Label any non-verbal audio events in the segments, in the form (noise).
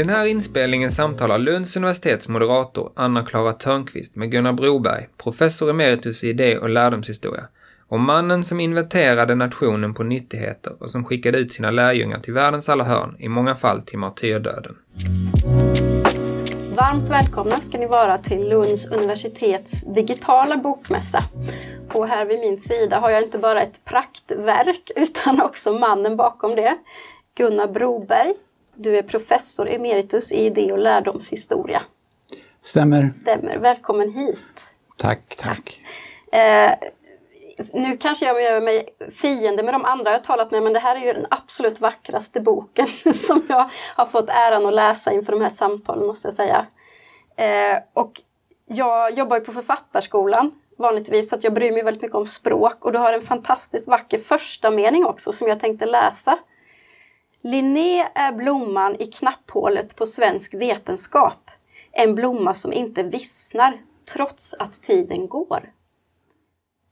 den här inspelningen samtalar Lunds universitets moderator Anna-Klara Törnqvist med Gunnar Broberg, professor emeritus i idé och lärdomshistoria, om mannen som inventerade nationen på nyttigheter och som skickade ut sina lärjungar till världens alla hörn, i många fall till martyrdöden. Varmt välkomna ska ni vara till Lunds universitets digitala bokmässa. Och här vid min sida har jag inte bara ett praktverk utan också mannen bakom det, Gunnar Broberg. Du är professor emeritus i idé och lärdomshistoria. Stämmer. Stämmer. Välkommen hit. Tack, tack. Eh, nu kanske jag gör mig fiende med de andra jag talat med men det här är ju den absolut vackraste boken (laughs) som jag har fått äran att läsa inför de här samtalen måste jag säga. Eh, och jag jobbar ju på Författarskolan vanligtvis så att jag bryr mig väldigt mycket om språk och du har en fantastiskt vacker första mening också som jag tänkte läsa. Linné är blomman i knapphålet på svensk vetenskap. En blomma som inte vissnar trots att tiden går.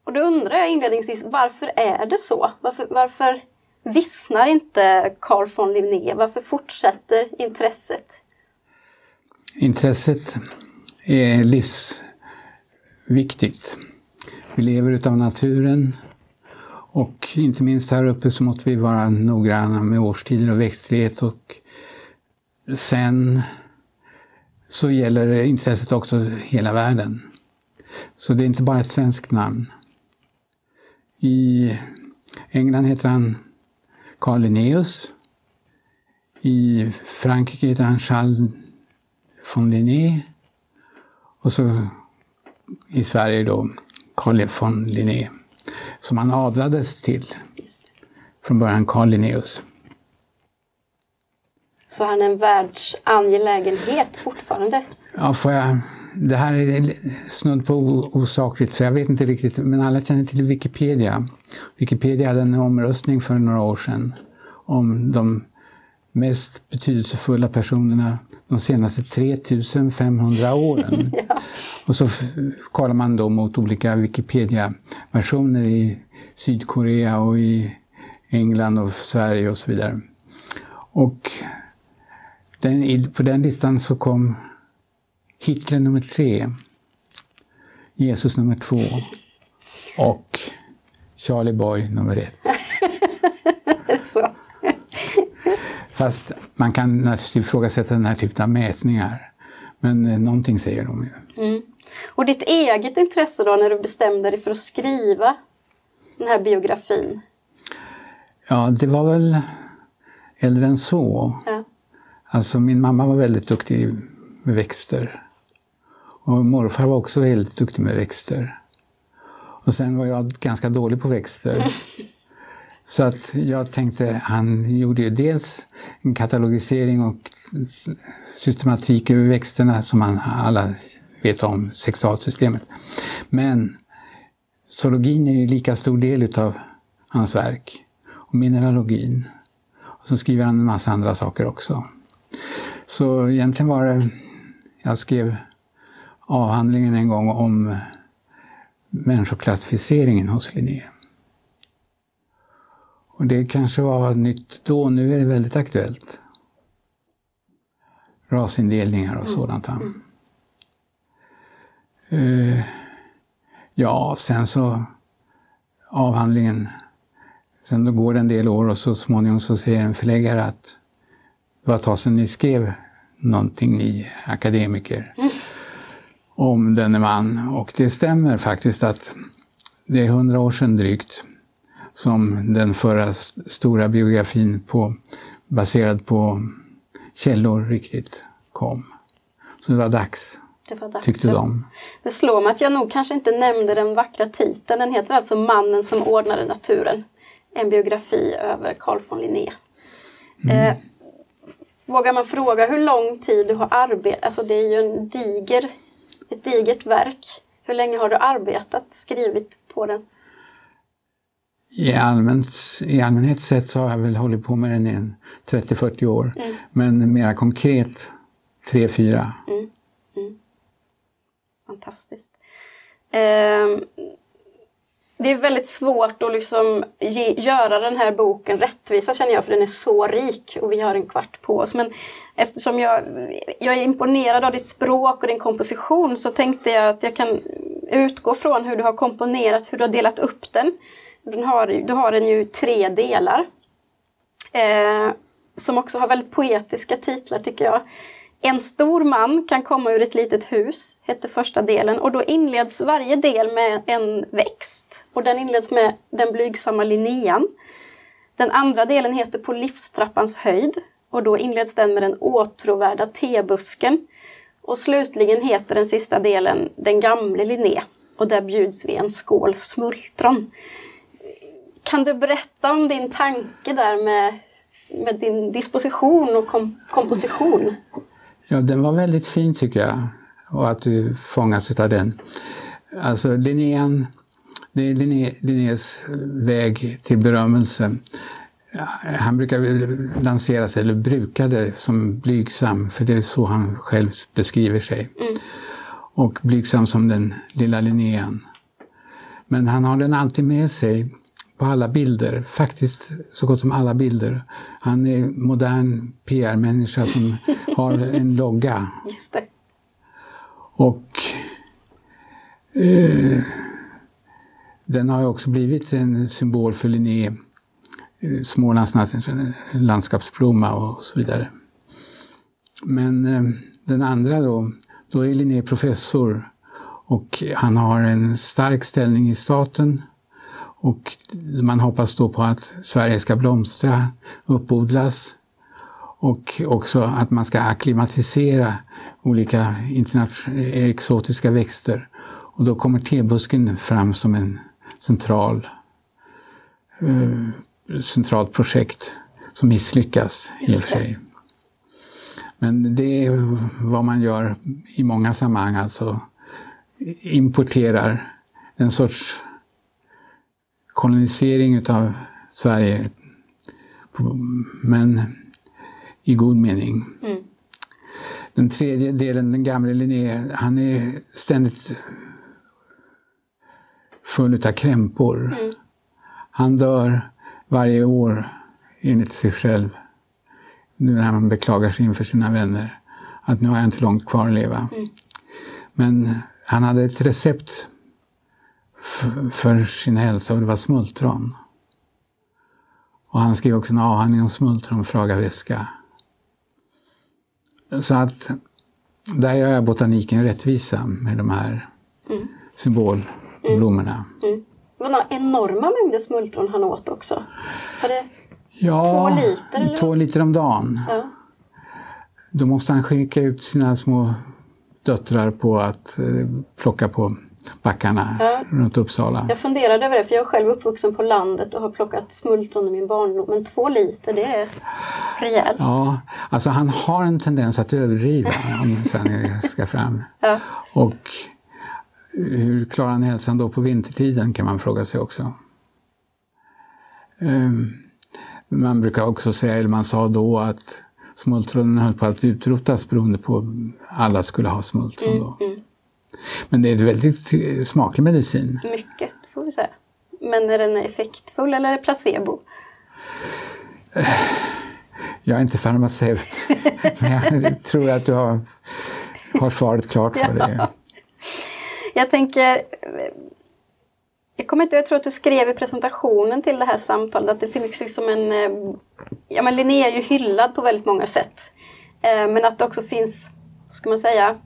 Och då undrar jag inledningsvis, varför är det så? Varför, varför vissnar inte Carl von Linné? Varför fortsätter intresset? Intresset är livsviktigt. Vi lever utav naturen och inte minst här uppe så måste vi vara noggranna med årstider och växtlighet och sen så gäller intresset också hela världen. Så det är inte bara ett svenskt namn. I England heter han Carl Linnaeus. I Frankrike heter han Charles von Linné. Och så i Sverige då Carl von Linné. Som han adlades till. Från början Carl Linnaeus. Så han är en världsangelägenhet fortfarande? Ja, får jag det här är snudd på osakligt, för jag vet inte riktigt, men alla känner till Wikipedia. Wikipedia hade en omröstning för några år sedan om de mest betydelsefulla personerna de senaste 3500 åren. (laughs) ja. Och så kollar man då mot olika Wikipedia-versioner i Sydkorea och i England och Sverige och så vidare. Och den, på den listan så kom Hitler nummer tre, Jesus nummer två och Charlie Boy nummer ett. (laughs) Så. Fast man kan naturligtvis ifrågasätta den här typen av mätningar. Men eh, någonting säger de ju. Mm. Och ditt eget intresse då när du bestämde dig för att skriva den här biografin? Ja, det var väl äldre än så. Ja. Alltså min mamma var väldigt duktig med växter. Och morfar var också väldigt duktig med växter. Och sen var jag ganska dålig på växter. (laughs) Så att jag tänkte, han gjorde ju dels en katalogisering och systematik över växterna som man alla vet om, sexualsystemet. Men zoologin är ju lika stor del utav hans verk. Och mineralogin. Och så skriver han en massa andra saker också. Så egentligen var det, jag skrev avhandlingen en gång om människoklassificeringen hos Linné. Och det kanske var nytt då, nu är det väldigt aktuellt. Rasindelningar och sådant. Mm. Uh, ja, sen så avhandlingen, sen då går det en del år och så småningom så säger en förläggare att det var ett tag sedan ni skrev någonting, ni akademiker. Mm om denne man. Och det stämmer faktiskt att det är hundra år sedan drygt som den förra stora biografin på, baserad på källor riktigt kom. Så det var dags, det var dags tyckte de. Det slår mig att jag nog kanske inte nämnde den vackra titeln. Den heter alltså Mannen som ordnade naturen. En biografi över Carl von Linné. Mm. Eh, vågar man fråga hur lång tid du har arbetat? Alltså det är ju en diger ett digert verk. Hur länge har du arbetat, skrivit på den? I, allmänt, I allmänhet sett så har jag väl hållit på med den i 30-40 år. Mm. Men mera konkret 3-4. Mm. Mm. Fantastiskt. Eh, det är väldigt svårt att liksom ge, göra den här boken rättvisa känner jag, för den är så rik och vi har en kvart på oss. Men eftersom jag, jag är imponerad av ditt språk och din komposition så tänkte jag att jag kan utgå från hur du har komponerat, hur du har delat upp den den har, du har den ju tre delar. Eh, som också har väldigt poetiska titlar tycker jag. En stor man kan komma ur ett litet hus, hette första delen och då inleds varje del med en växt. Och den inleds med den blygsamma Linnean. Den andra delen heter På livstrappans höjd och då inleds den med den åtråvärda tebusken. Och slutligen heter den sista delen Den gamle Linné och där bjuds vi en skål smultron. Kan du berätta om din tanke där med, med din disposition och kom komposition? Ja, den var väldigt fin tycker jag. Och att du fångas av den. Alltså Linnén, det är Linné, Linnés väg till berömmelse. Han brukar lansera sig, eller brukade, som blygsam, för det är så han själv beskriver sig. Mm. Och blygsam som den lilla Linnén. Men han har den alltid med sig på alla bilder, faktiskt så gott som alla bilder. Han är modern PR-människa som har en logga. Just det. Och eh, den har ju också blivit en symbol för Linné, eh, Smålands landskapsblomma och så vidare. Men eh, den andra då, då är Linné professor och han har en stark ställning i staten och man hoppas då på att Sverige ska blomstra, uppodlas och också att man ska akklimatisera olika exotiska växter. Och då kommer tebusken fram som en central, eh, centralt projekt som misslyckas i och för sig. Men det är vad man gör i många sammanhang, alltså importerar en sorts kolonisering utav Sverige. Men i god mening. Mm. Den tredje delen, den gamle Linné, han är ständigt full utav krämpor. Mm. Han dör varje år enligt sig själv. Nu när han beklagar sig inför sina vänner. Att nu har jag inte långt kvar att leva. Mm. Men han hade ett recept för sin hälsa och det var smultron. Och han skrev också en avhandling om smultron, Fraga väska. Så att där gör jag botaniken rättvisa med de här mm. symbolblommorna. Mm. Mm. Det var några enorma mängder smultron han åt också. Var det ja, två liter? Eller? två liter om dagen. Ja. Då måste han skicka ut sina små döttrar på att eh, plocka på backarna ja. runt Uppsala. Jag funderade över det, för jag är själv uppvuxen på landet och har plockat smultron i min barndom. Men två liter, det är rejält. Ja, alltså han har en tendens att överdriva om sen ska fram. (laughs) Ja. Och hur klarar han hälsan då på vintertiden kan man fråga sig också. Um, man brukar också säga, eller man sa då, att smultronen höll på att utrotas beroende på att alla skulle ha smultron då. Mm, mm. Men det är en väldigt eh, smaklig medicin. Mycket, det får vi säga. Men är den effektfull eller är det placebo? Jag är inte farmaceut, (laughs) men jag tror att du har, har svaret klart för dig. Ja. Jag tänker, jag kommer inte jag tror att du skrev i presentationen till det här samtalet att det finns liksom en, eh, ja men Linné är ju hyllad på väldigt många sätt. Eh, men att det också finns, vad ska man säga,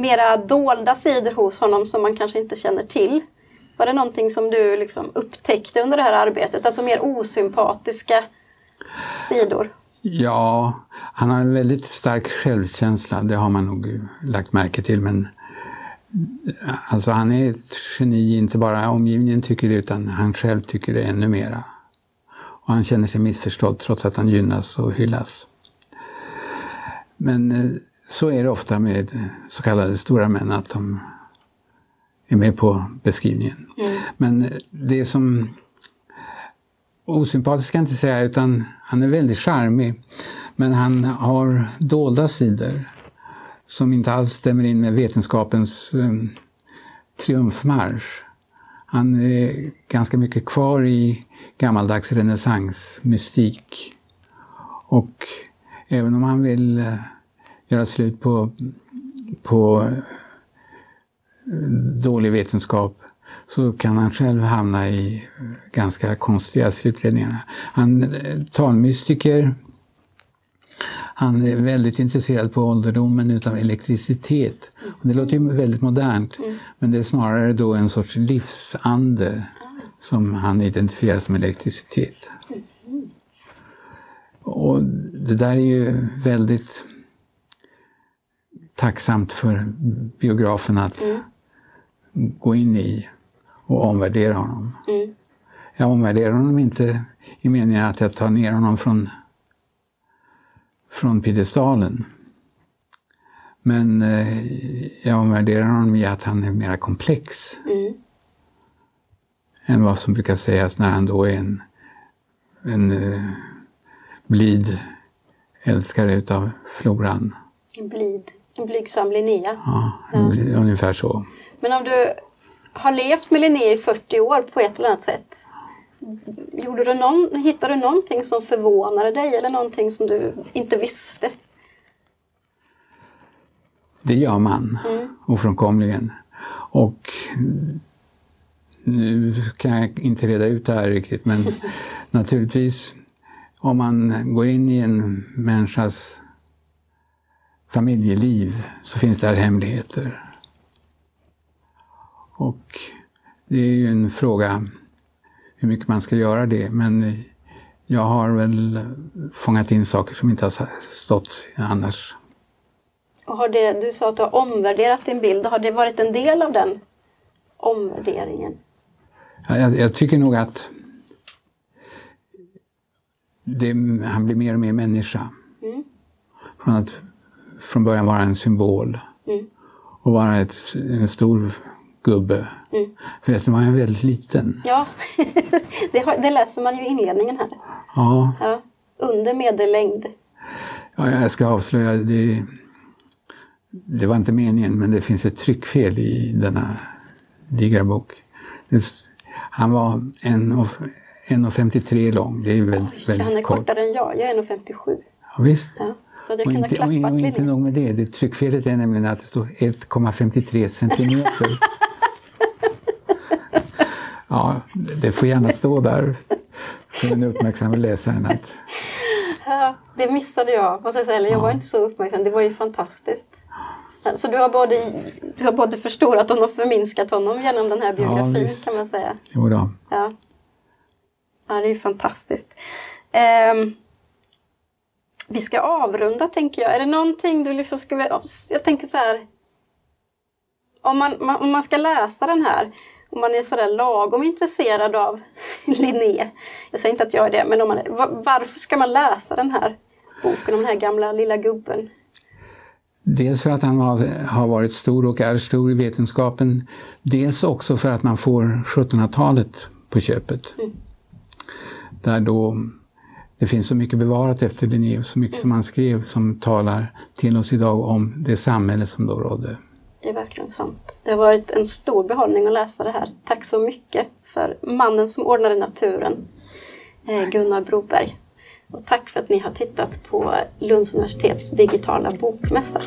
mera dolda sidor hos honom som man kanske inte känner till? Var det någonting som du liksom upptäckte under det här arbetet? Alltså mer osympatiska sidor? Ja, han har en väldigt stark självkänsla, det har man nog lagt märke till. Men alltså han är ett geni, inte bara omgivningen tycker det utan han själv tycker det ännu mera. Och han känner sig missförstådd trots att han gynnas och hyllas. Men eh, så är det ofta med så kallade stora män, att de är med på beskrivningen. Mm. Men det som osympatiskt ska jag inte säga, utan han är väldigt charmig. Men han har dolda sidor som inte alls stämmer in med vetenskapens um, triumfmarsch. Han är ganska mycket kvar i gammaldags renässansmystik. Och även om han vill eh, göra slut på, på eh, dålig vetenskap så kan han själv hamna i ganska konstiga slutledningar. Han är talmystiker. Han är väldigt intresserad på ålderdomen utav elektricitet. Och det låter ju väldigt modernt, mm. men det är snarare då en sorts livsande som han identifierar som elektricitet. Och det där är ju väldigt tacksamt för biografen att mm. gå in i och omvärdera honom. Mm. Jag omvärderar honom inte i meningen att jag tar ner honom från, från piedestalen. Men eh, jag omvärderar honom i att han är mera komplex. Mm. Än vad som brukar sägas när han då är en, en eh, blid älskare utav floran. En blid, en blygsam Linnea. Ja, ja. Ungefär så. Men om du har levt med Linné i 40 år på ett eller annat sätt. Gjorde du någon, hittade du någonting som förvånade dig eller någonting som du inte visste? Det gör man, mm. ofrånkomligen. Och nu kan jag inte reda ut det här riktigt, men (laughs) naturligtvis om man går in i en människas familjeliv så finns där hemligheter. Och det är ju en fråga hur mycket man ska göra det, men jag har väl fångat in saker som inte har stått annars. Och har det, du sa att du har omvärderat din bild. Har det varit en del av den omvärderingen? Ja, jag, jag tycker nog att det, han blir mer och mer människa. Mm. Från att från början vara en symbol mm. och vara ett, en stor gubbe. Mm. Förresten var han väldigt liten. Ja, (laughs) det, har, det, läser man ju i inledningen här. Ja. ja. Under medellängd. Ja, jag ska avslöja, det, det var inte meningen, men det finns ett tryckfel i denna digra bok. Han var 1,53 lång, det är väldigt, Oj, väldigt Han är kort. kortare än jag, jag är 1,57. Ja, visst. Ja. Så jag och inte, och, och inte nog med det, det tryckfelet är nämligen att det står 1,53 centimeter. (laughs) Ja, det får gärna stå där för den uppmärksamma läsaren. Att... Ja, det missade jag. Vad jag säga, jag ja. var inte så uppmärksam. Det var ju fantastiskt. Så du har både, du har både förstorat honom och förminskat honom genom den här biografin ja, kan man säga. Jo då. Ja. ja, det är ju fantastiskt. Um, vi ska avrunda tänker jag. Är det någonting du liksom skulle... Jag tänker så här. Om man, om man ska läsa den här om man är sådär lagom intresserad av (laughs) Linné, jag säger inte att jag är det, men om man, varför ska man läsa den här boken om den här gamla lilla gubben? Dels för att han har, varit stor och är stor i vetenskapen. Dels också för att man får 1700-talet på köpet. Mm. Där då det finns så mycket bevarat efter Linné och så mycket som han skrev som talar till oss idag om det samhälle som då rådde. Det är verkligen sant. Det har varit en stor behållning att läsa det här. Tack så mycket för mannen som ordnade naturen, eh, Gunnar Broberg. Och tack för att ni har tittat på Lunds universitets digitala bokmässa.